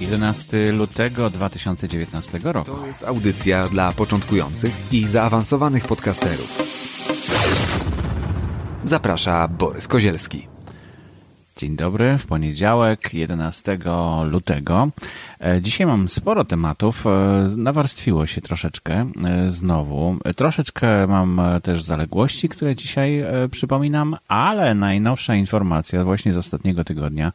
11 lutego 2019 roku. To jest audycja dla początkujących i zaawansowanych podcasterów. Zaprasza Borys Kozielski. Dzień dobry, w poniedziałek 11 lutego. E, Dzisiaj mam sporo tematów. E, Nawarstwiło się troszeczkę e, znowu. Troszeczkę mam też zaległości, które dzisiaj przypominam, ale najnowsza informacja właśnie z ostatniego tygodnia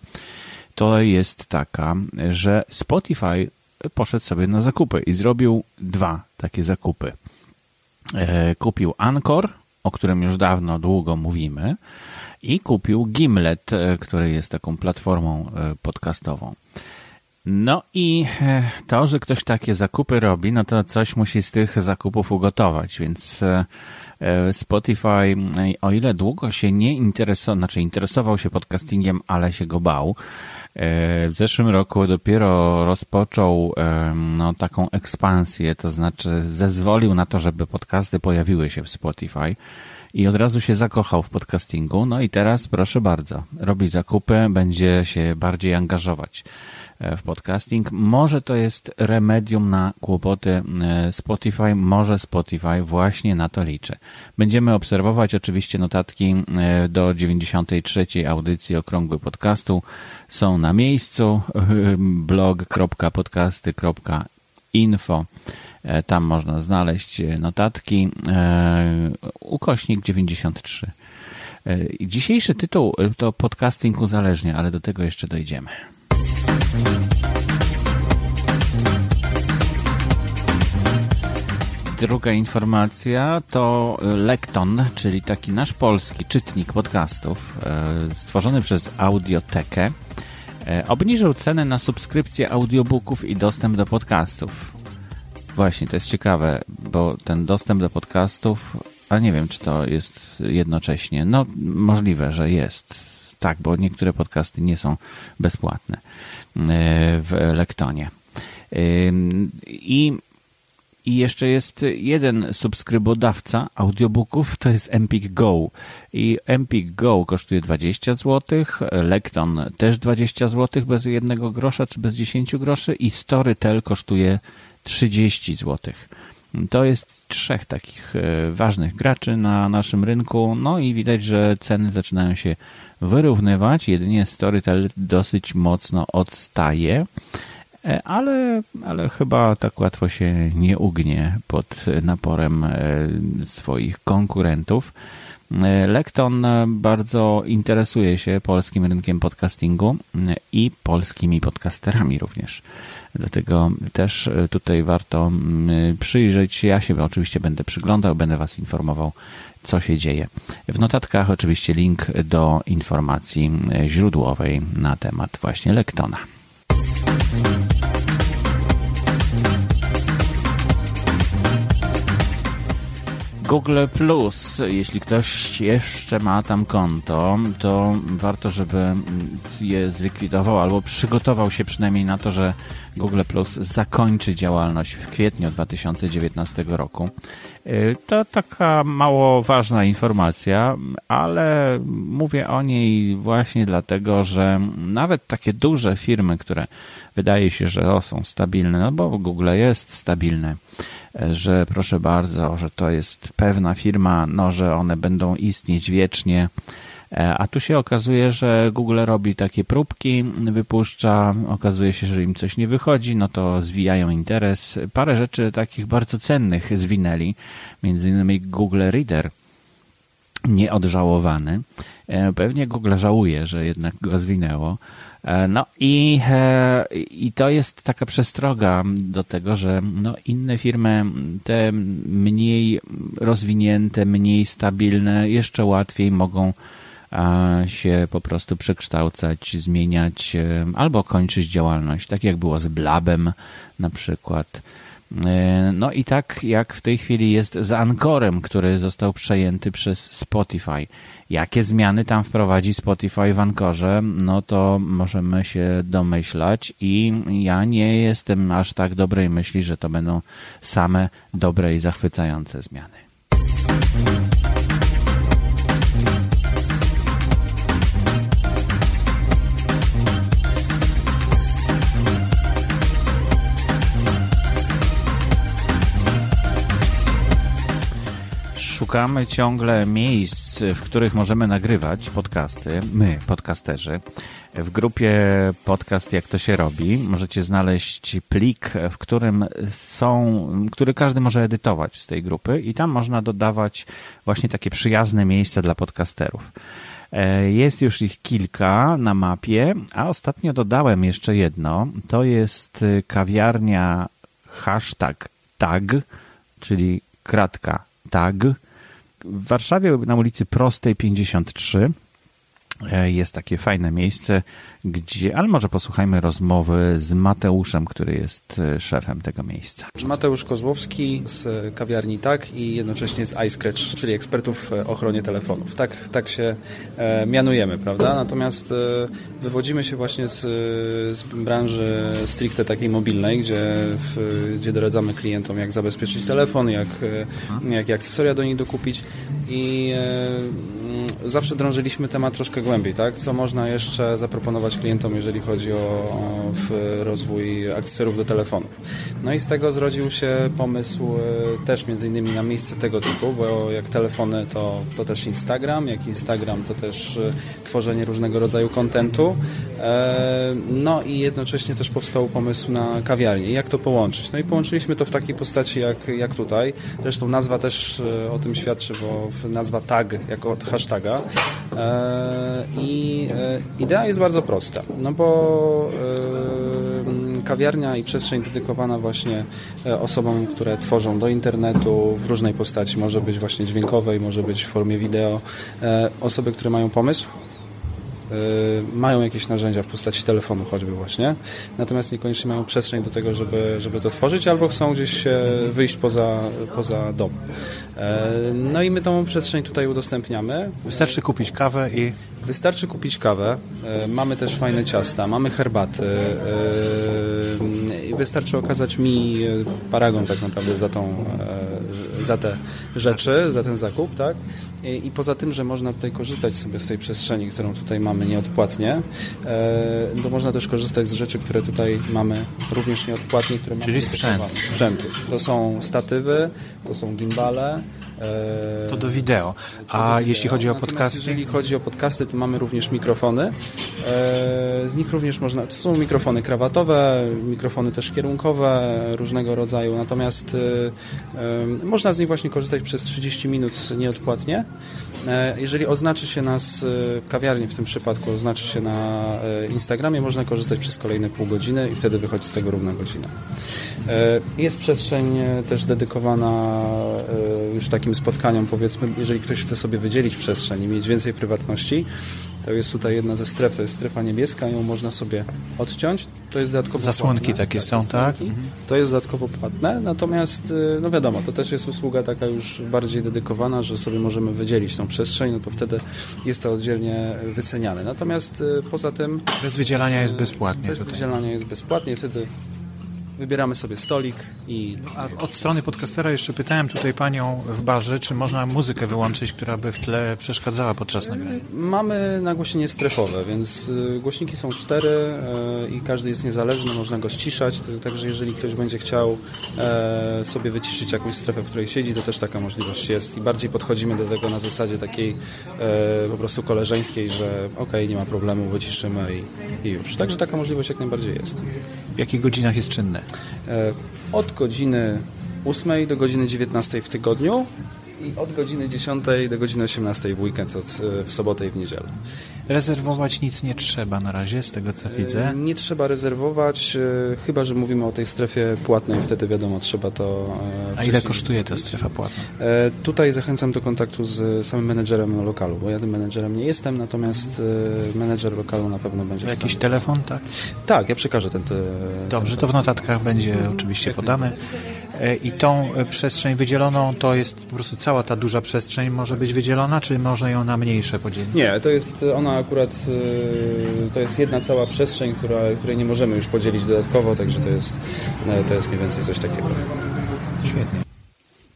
to jest taka, że Spotify poszedł sobie na zakupy i zrobił dwa takie zakupy. E, Kupił Anchor, o którym już dawno, długo mówimy, i kupił Gimlet, e, który jest taką platformą e, podcastową. No i to, że ktoś takie zakupy robi, no to coś musi z tych zakupów ugotować, więc Spotify, o ile długo się nie interesował, znaczy interesował się podcastingiem, ale się go bał, w zeszłym roku dopiero rozpoczął e, no, taką ekspansję, to znaczy zezwolił na to, żeby podcasty pojawiły się w Spotify i od razu się zakochał w podcastingu. No i teraz, proszę bardzo, robi zakupy, będzie się bardziej angażować e, w podcasting. Może to jest remedium na kłopoty e, Spotify, może Spotify właśnie na to liczy. Będziemy obserwować oczywiście notatki e, do 93. audycji Okrągły Podcastu. Są na miejscu blog.podcasty.info E, Tam można znaleźć e, notatki. e, Ukośnik 93. E, i Dzisiejszy tytuł e, to podcasting uzależnia, ale do tego jeszcze dojdziemy. Druga informacja to Lekton, czyli taki nasz polski czytnik podcastów, e, stworzony przez Audiotekę, e, obniżył cenę na subskrypcję audiobooków i dostęp do podcastów. Właśnie, to jest ciekawe, bo ten dostęp do podcastów, a nie wiem, czy to jest jednocześnie. No, możliwe, że jest. Tak, bo niektóre podcasty nie są bezpłatne e, w Lektonie. Ym, I i jeszcze jest jeden subskrybodawca audiobooków, to jest Empik Go. I Empik Go kosztuje 20 zł, Lekton też 20 zł bez jednego grosza czy bez 10 groszy i Storytel kosztuje 30 zł. To jest trzech takich e, ważnych graczy na naszym rynku, no i widać, że ceny zaczynają się wyrównywać. Jedynie Storytel dosyć mocno odstaje. E, ale, ale chyba tak łatwo się nie ugnie pod naporem e, swoich konkurentów. Lekton bardzo interesuje się polskim rynkiem podcastingu i polskimi podcasterami również. Dlatego też e, tutaj warto przyjrzeć się. Ja się oczywiście będę przyglądał, będę Was informował, co się dzieje. W notatkach oczywiście link do informacji źródłowej na temat właśnie Lektona. Google Plus, jeśli ktoś jeszcze ma tam konto, to warto, żeby je zlikwidował albo przygotował się przynajmniej na to, że Google Plus zakończy działalność w kwietniu 2019 roku. Y, To taka mało ważna informacja, ale mówię o niej właśnie dlatego, że nawet takie duże firmy, które wydaje się, że są stabilne, no bo Google jest stabilne, że proszę bardzo, że to jest pewna firma, no, że one będą istnieć wiecznie. E, A tu się okazuje, że Google robi takie próbki, wypuszcza, okazuje się, że im coś nie wychodzi, no to zwijają interes. Parę rzeczy takich bardzo cennych zwinęli, między innymi Google Reader nieodżałowany. E, Pewnie Google żałuje, że jednak go zwinęło. E, No i, e, i to jest taka przestroga do tego, że no inne firmy, te mniej rozwinięte, mniej stabilne, jeszcze łatwiej mogą e, się po prostu przekształcać, zmieniać albo kończyć działalność, tak jak było z Blabem na przykład. E, no i tak jak w tej chwili jest z Ankorem, który został przejęty przez Spotify. Jakie zmiany tam wprowadzi Spotify w Ankorze, no to możemy się domyślać i ja nie jestem aż tak dobrej myśli, że to będą same dobre i zachwycające zmiany. Szukamy ciągle miejsc, w których możemy nagrywać podcasty, my, podcasterzy. W grupie podcast Jak to się robi możecie znaleźć plik, w którym są, który każdy może edytować z tej grupy i tam można dodawać właśnie takie przyjazne miejsca dla podcasterów. E, jest już ich kilka na mapie, a ostatnio dodałem jeszcze jedno. To jest kawiarnia hashtag tag, czyli kratka tag, w Warszawie na ulicy Prostej 53 E, jest takie fajne miejsce, gdzie, ale może posłuchajmy rozmowy z Mateuszem, który jest e, szefem tego miejsca. Mateusz Kozłowski z kawiarni Tak i jednocześnie z iScratch, czyli ekspertów w ochronie telefonów. Tak, tak się e, mianujemy, prawda? Natomiast e, wywodzimy się właśnie z, z branży stricte takiej mobilnej, gdzie, w, gdzie doradzamy klientom, jak zabezpieczyć telefon, jak, jak, jak akcesoria do nich dokupić i e, zawsze drążyliśmy temat troszkę głębiej, tak? Co można jeszcze zaproponować klientom, jeżeli chodzi o, o rozwój akcesoriów do telefonów. No i z tego zrodził się pomysł e, też między innymi na miejsce tego typu, bo jak telefony to, to też Instagram, jak Instagram to też e, tworzenie różnego rodzaju kontentu. E, no i jednocześnie też powstał pomysł na kawiarnię. Jak to połączyć? No i połączyliśmy to w takiej postaci jak, jak tutaj. Zresztą nazwa też o tym świadczy, bo nazwa tag jako od hashtaga. I idea jest bardzo prosta, no bo kawiarnia i przestrzeń dedykowana właśnie e, osobom, które tworzą do internetu w różnej postaci. Może być właśnie dźwiękowej, może być w formie wideo. E, osoby, które mają pomysł, e, mają jakieś narzędzia w postaci telefonu choćby właśnie, natomiast niekoniecznie mają przestrzeń do tego, żeby, żeby to tworzyć, albo chcą gdzieś wyjść poza, poza dom. No i my tą przestrzeń tutaj udostępniamy. Wystarczy kupić kawę i Wystarczy kupić kawę, e, mamy też fajne ciasta, mamy herbaty. Wystarczy okazać mi paragon tak naprawdę za, tą, za te rzeczy, za ten zakup, tak? I poza tym, że można tutaj korzystać sobie z tej przestrzeni, którą tutaj mamy nieodpłatnie, to można też korzystać z rzeczy, które tutaj mamy również nieodpłatnie, które Czyli mamy sprzęt. sprzętu. To są statywy, to są gimbale, E, to do wideo. A do jeśli chodzi o podcasty? Jeżeli chodzi o podcasty, to mamy również mikrofony. E, z nich również można, to są mikrofony krawatowe, mikrofony też kierunkowe różnego rodzaju, natomiast e, można z nich właśnie korzystać przez 30 minut nieodpłatnie. Jeżeli oznaczy się nas kawiarnie w tym przypadku, oznaczy się na Instagramie, można korzystać przez kolejne pół godziny i wtedy wychodzi z tego równa godzina. Jest przestrzeń też dedykowana już tak takim spotkaniom, powiedzmy, jeżeli ktoś chce sobie wydzielić przestrzeń i mieć więcej prywatności, to jest tutaj jedna ze stref, to jest strefa niebieska, ją można sobie odciąć. To jest dodatkowo Zasłonki płatne. takie tak, są, tak? To jest dodatkowo płatne, natomiast, y, no wiadomo, to też jest usługa taka już bardziej dedykowana, że sobie możemy wydzielić tą przestrzeń, no to wtedy jest to oddzielnie wyceniane. Natomiast y, poza tym... Bez wydzielania jest bezpłatnie. Bez tutaj. wydzielania jest bezpłatnie, wtedy Wybieramy sobie stolik i... A od strony podcastera jeszcze pytałem tutaj panią w barze, czy można muzykę wyłączyć, która by w tle przeszkadzała podczas nagrania? Mamy nagłośnienie strefowe, więc y, głośniki są cztery y, i każdy jest niezależny, można go ściszać, także jeżeli ktoś będzie chciał e, sobie wyciszyć jakąś strefę, w której siedzi, to też taka możliwość jest i bardziej podchodzimy do tego na zasadzie takiej e, po prostu koleżeńskiej, że ok, nie ma problemu, wyciszymy i, i już. Także taka możliwość jak najbardziej jest. W jakich godzinach jest czynne? E, od godziny 8 do godziny 19 w tygodniu i od godziny 10 do godziny 18 w weekend, od, w sobotę i w niedzielę. Rezerwować nic nie trzeba na razie, z tego co widzę. E, nie trzeba rezerwować, e, chyba że mówimy o tej strefie płatnej, wtedy wiadomo, trzeba to. A ile kosztuje ta strefa płatna? Tutaj zachęcam do kontaktu z samym menedżerem lokalu, bo ja tym menedżerem nie jestem, natomiast menedżer lokalu na pewno będzie. Jakiś telefon, tak? Tak, ja przekażę ten. Te, Dobrze, to w notatkach będzie oczywiście podane. E, I tą e, przestrzeń wydzieloną to jest po prostu cała ta duża przestrzeń może być wydzielona, czy można ją na mniejsze podzielić? Nie, to jest ona akurat, to jest jedna cała przestrzeń, która, której nie możemy już podzielić dodatkowo, także to jest, to jest mniej więcej coś takiego. Świetnie.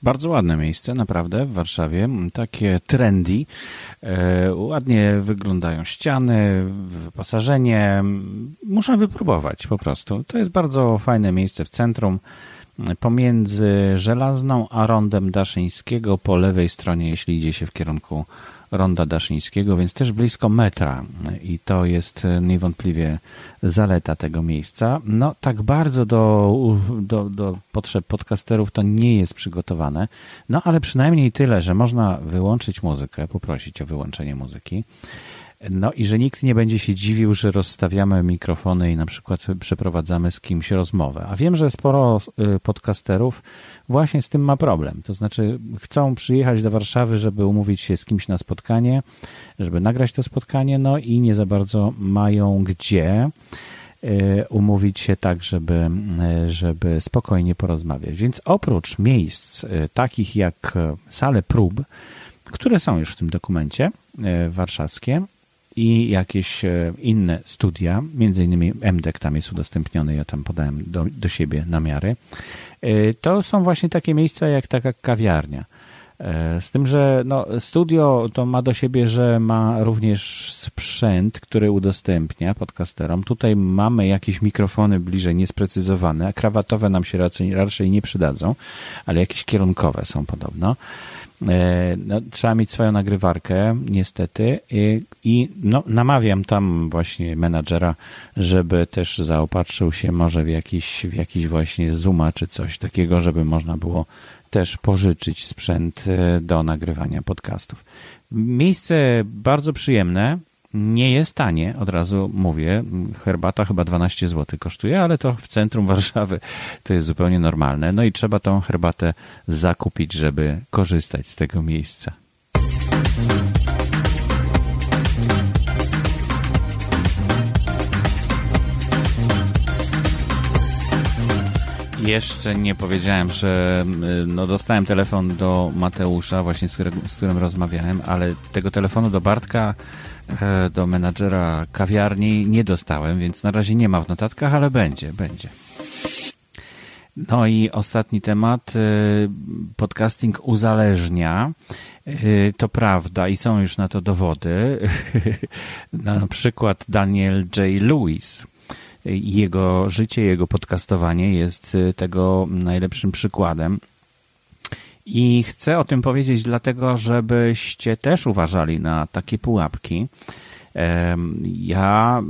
Bardzo ładne miejsce, naprawdę, w Warszawie. Takie trendy. E, ładnie wyglądają ściany, wyposażenie. Muszę wypróbować po prostu. To jest bardzo fajne miejsce w centrum. Pomiędzy Żelazną a Rondem Daszyńskiego po lewej stronie, jeśli idzie się w kierunku Ronda Daszyńskiego, więc też blisko metra i to jest niewątpliwie zaleta tego miejsca. No tak bardzo do, do, do potrzeb podcasterów to nie jest przygotowane, no ale przynajmniej tyle, że można wyłączyć muzykę, poprosić o wyłączenie muzyki. No i że nikt nie będzie się dziwił, że rozstawiamy mikrofony i na przykład przeprowadzamy z kimś rozmowę. A wiem, że sporo y, podcasterów właśnie z tym ma problem. To znaczy chcą przyjechać do Warszawy, żeby umówić się z kimś na spotkanie, żeby nagrać to spotkanie, no i nie za bardzo mają gdzie y, umówić się tak, żeby, y, żeby spokojnie porozmawiać. Więc oprócz miejsc takich jak sale prób, które są już w tym dokumencie warszawskie, i jakieś e, inne studia, między innymi MDEK tam jest udostępniony, ja tam podałem do, do siebie namiary. E, to są właśnie takie miejsca jak taka kawiarnia. E, z tym, że no, studio to ma do siebie, że ma również sprzęt, który udostępnia podcasterom. Tutaj mamy jakieś mikrofony bliżej niesprecyzowane, a krawatowe nam się raczej, raczej nie przydadzą, ale jakieś kierunkowe są podobno. E, no, trzeba mieć swoją nagrywarkę, niestety, i, i no, namawiam tam właśnie menadżera, żeby też zaopatrzył się może w jakiś, w jakiś właśnie Zooma czy coś takiego, żeby można było też pożyczyć sprzęt e, do nagrywania podcastów. Miejsce bardzo przyjemne, nie jest tanie, od razu mówię. Herbata chyba 12 zł kosztuje, ale to w centrum Warszawy to jest zupełnie normalne. No i trzeba tą herbatę zakupić, żeby korzystać z tego miejsca. Jeszcze nie powiedziałem, że no, dostałem telefon do Mateusza, właśnie z którym, z którym rozmawiałem, ale tego telefonu do Bartka do menadżera kawiarni nie dostałem, więc na razie nie ma w notatkach, ale będzie, będzie. No i ostatni temat. E, podcasting uzależnia. E, to prawda i są już na to dowody. Na przykład Daniel J. Lewis. Jego życie, jego podcastowanie jest tego najlepszym przykładem. I chcę o tym powiedzieć dlatego, żebyście też uważali na takie pułapki. Ja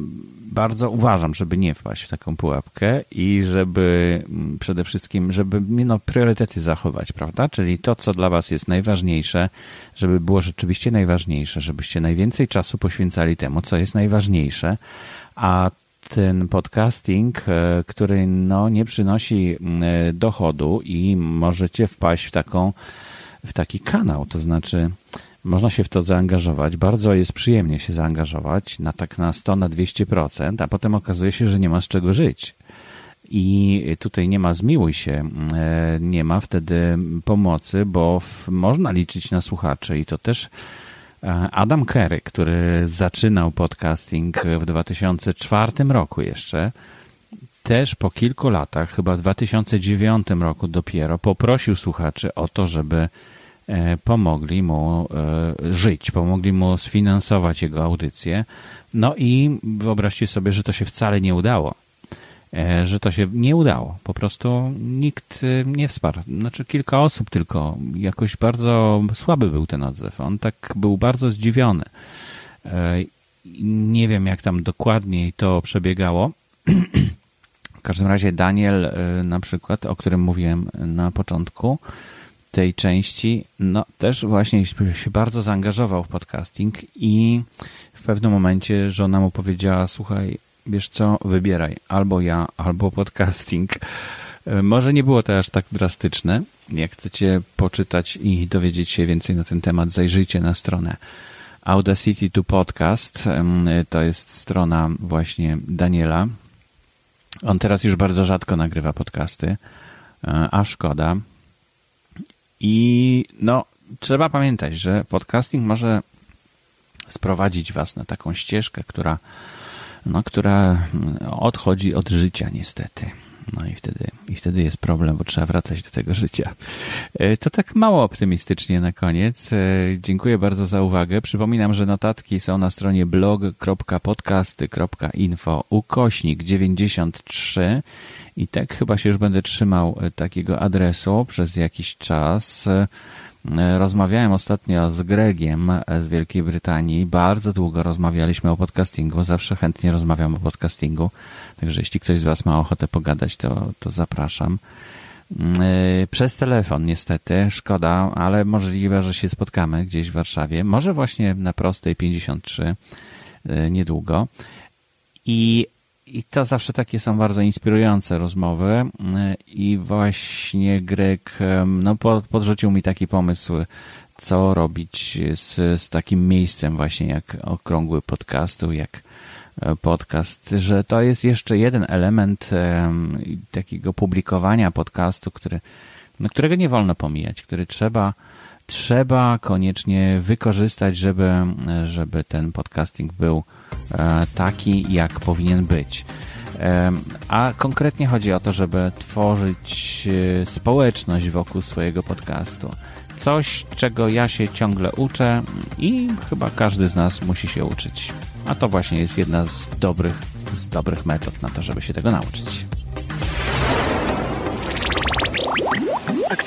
bardzo uważam, żeby nie wpaść w taką pułapkę i żeby mm, przede wszystkim, żeby no, priorytety zachować, prawda? Czyli to, co dla Was jest najważniejsze, żeby było rzeczywiście najważniejsze, żebyście najwięcej czasu poświęcali temu, co jest najważniejsze, a ten podcasting, e, który no, nie przynosi e, dochodu i możecie wpaść w taką, w taki kanał, to znaczy można się w to zaangażować, bardzo jest przyjemnie się zaangażować na tak na 100, na 200%, a potem okazuje się, że nie ma z czego żyć. I tutaj nie ma zmiłuj się, e, nie ma wtedy pomocy, bo można liczyć na słuchaczy i to też Adam Kerry, który zaczynał podcasting w 2004 roku jeszcze, też po kilku latach, chyba w 2009 roku dopiero, poprosił słuchaczy o to, żeby e, pomogli mu e, żyć, pomogli mu sfinansować jego audycję. No i wyobraźcie sobie, że to się wcale nie udało. E, że to się nie udało. Po prostu nikt e, nie wsparł. Znaczy kilka osób tylko. Jakoś bardzo słaby był ten odzew. On tak był bardzo zdziwiony. E, nie wiem, jak tam dokładniej to przebiegało. W każdym razie Daniel, na przykład, o którym mówiłem na początku tej części, no też właśnie się bardzo zaangażował w podcasting i w pewnym momencie żona mu powiedziała, słuchaj, wiesz co, wybieraj albo ja, albo podcasting. E, może nie było to aż tak drastyczne. Jak chcecie poczytać i dowiedzieć się więcej na ten temat, zajrzyjcie na stronę Audacity to Podcast. To jest strona właśnie Daniela. On teraz już bardzo rzadko nagrywa podcasty, a szkoda. I no, trzeba pamiętać, że podcasting może sprowadzić was na taką ścieżkę, która, no, która odchodzi od życia niestety. No i wtedy, i wtedy jest problem, bo trzeba wracać do tego życia. E, to tak mało optymistycznie na koniec. E, dziękuję bardzo za uwagę. Przypominam, że notatki są na stronie blog.podcasty.info ukośnik 93 i tak chyba się już będę trzymał e, takiego adresu przez jakiś czas. Rozmawiałem ostatnio z Gregiem z Wielkiej Brytanii. Bardzo długo rozmawialiśmy o podcastingu. Zawsze chętnie rozmawiam o podcastingu. Także jeśli ktoś z Was ma ochotę pogadać, to, to zapraszam. Yy, przez telefon niestety, szkoda, ale możliwe, że się spotkamy gdzieś w Warszawie. Może właśnie na prostej 53 yy, niedługo. I, I to zawsze takie są bardzo inspirujące rozmowy. I właśnie Greg no, podrzucił mi taki pomysł, co robić z, z takim miejscem właśnie jak okrągły podcastu, jak podcast, że to jest jeszcze jeden element takiego publikowania podcastu, który, no, którego nie wolno pomijać, który trzeba, trzeba koniecznie wykorzystać, żeby, żeby ten podcasting był e, taki, jak powinien być. A konkretnie chodzi o to, żeby tworzyć e, społeczność wokół swojego podcastu. Coś, czego ja się ciągle uczę i chyba każdy z nas musi się uczyć. A to właśnie jest jedna z dobrych, z dobrych metod na to, żeby się tego nauczyć.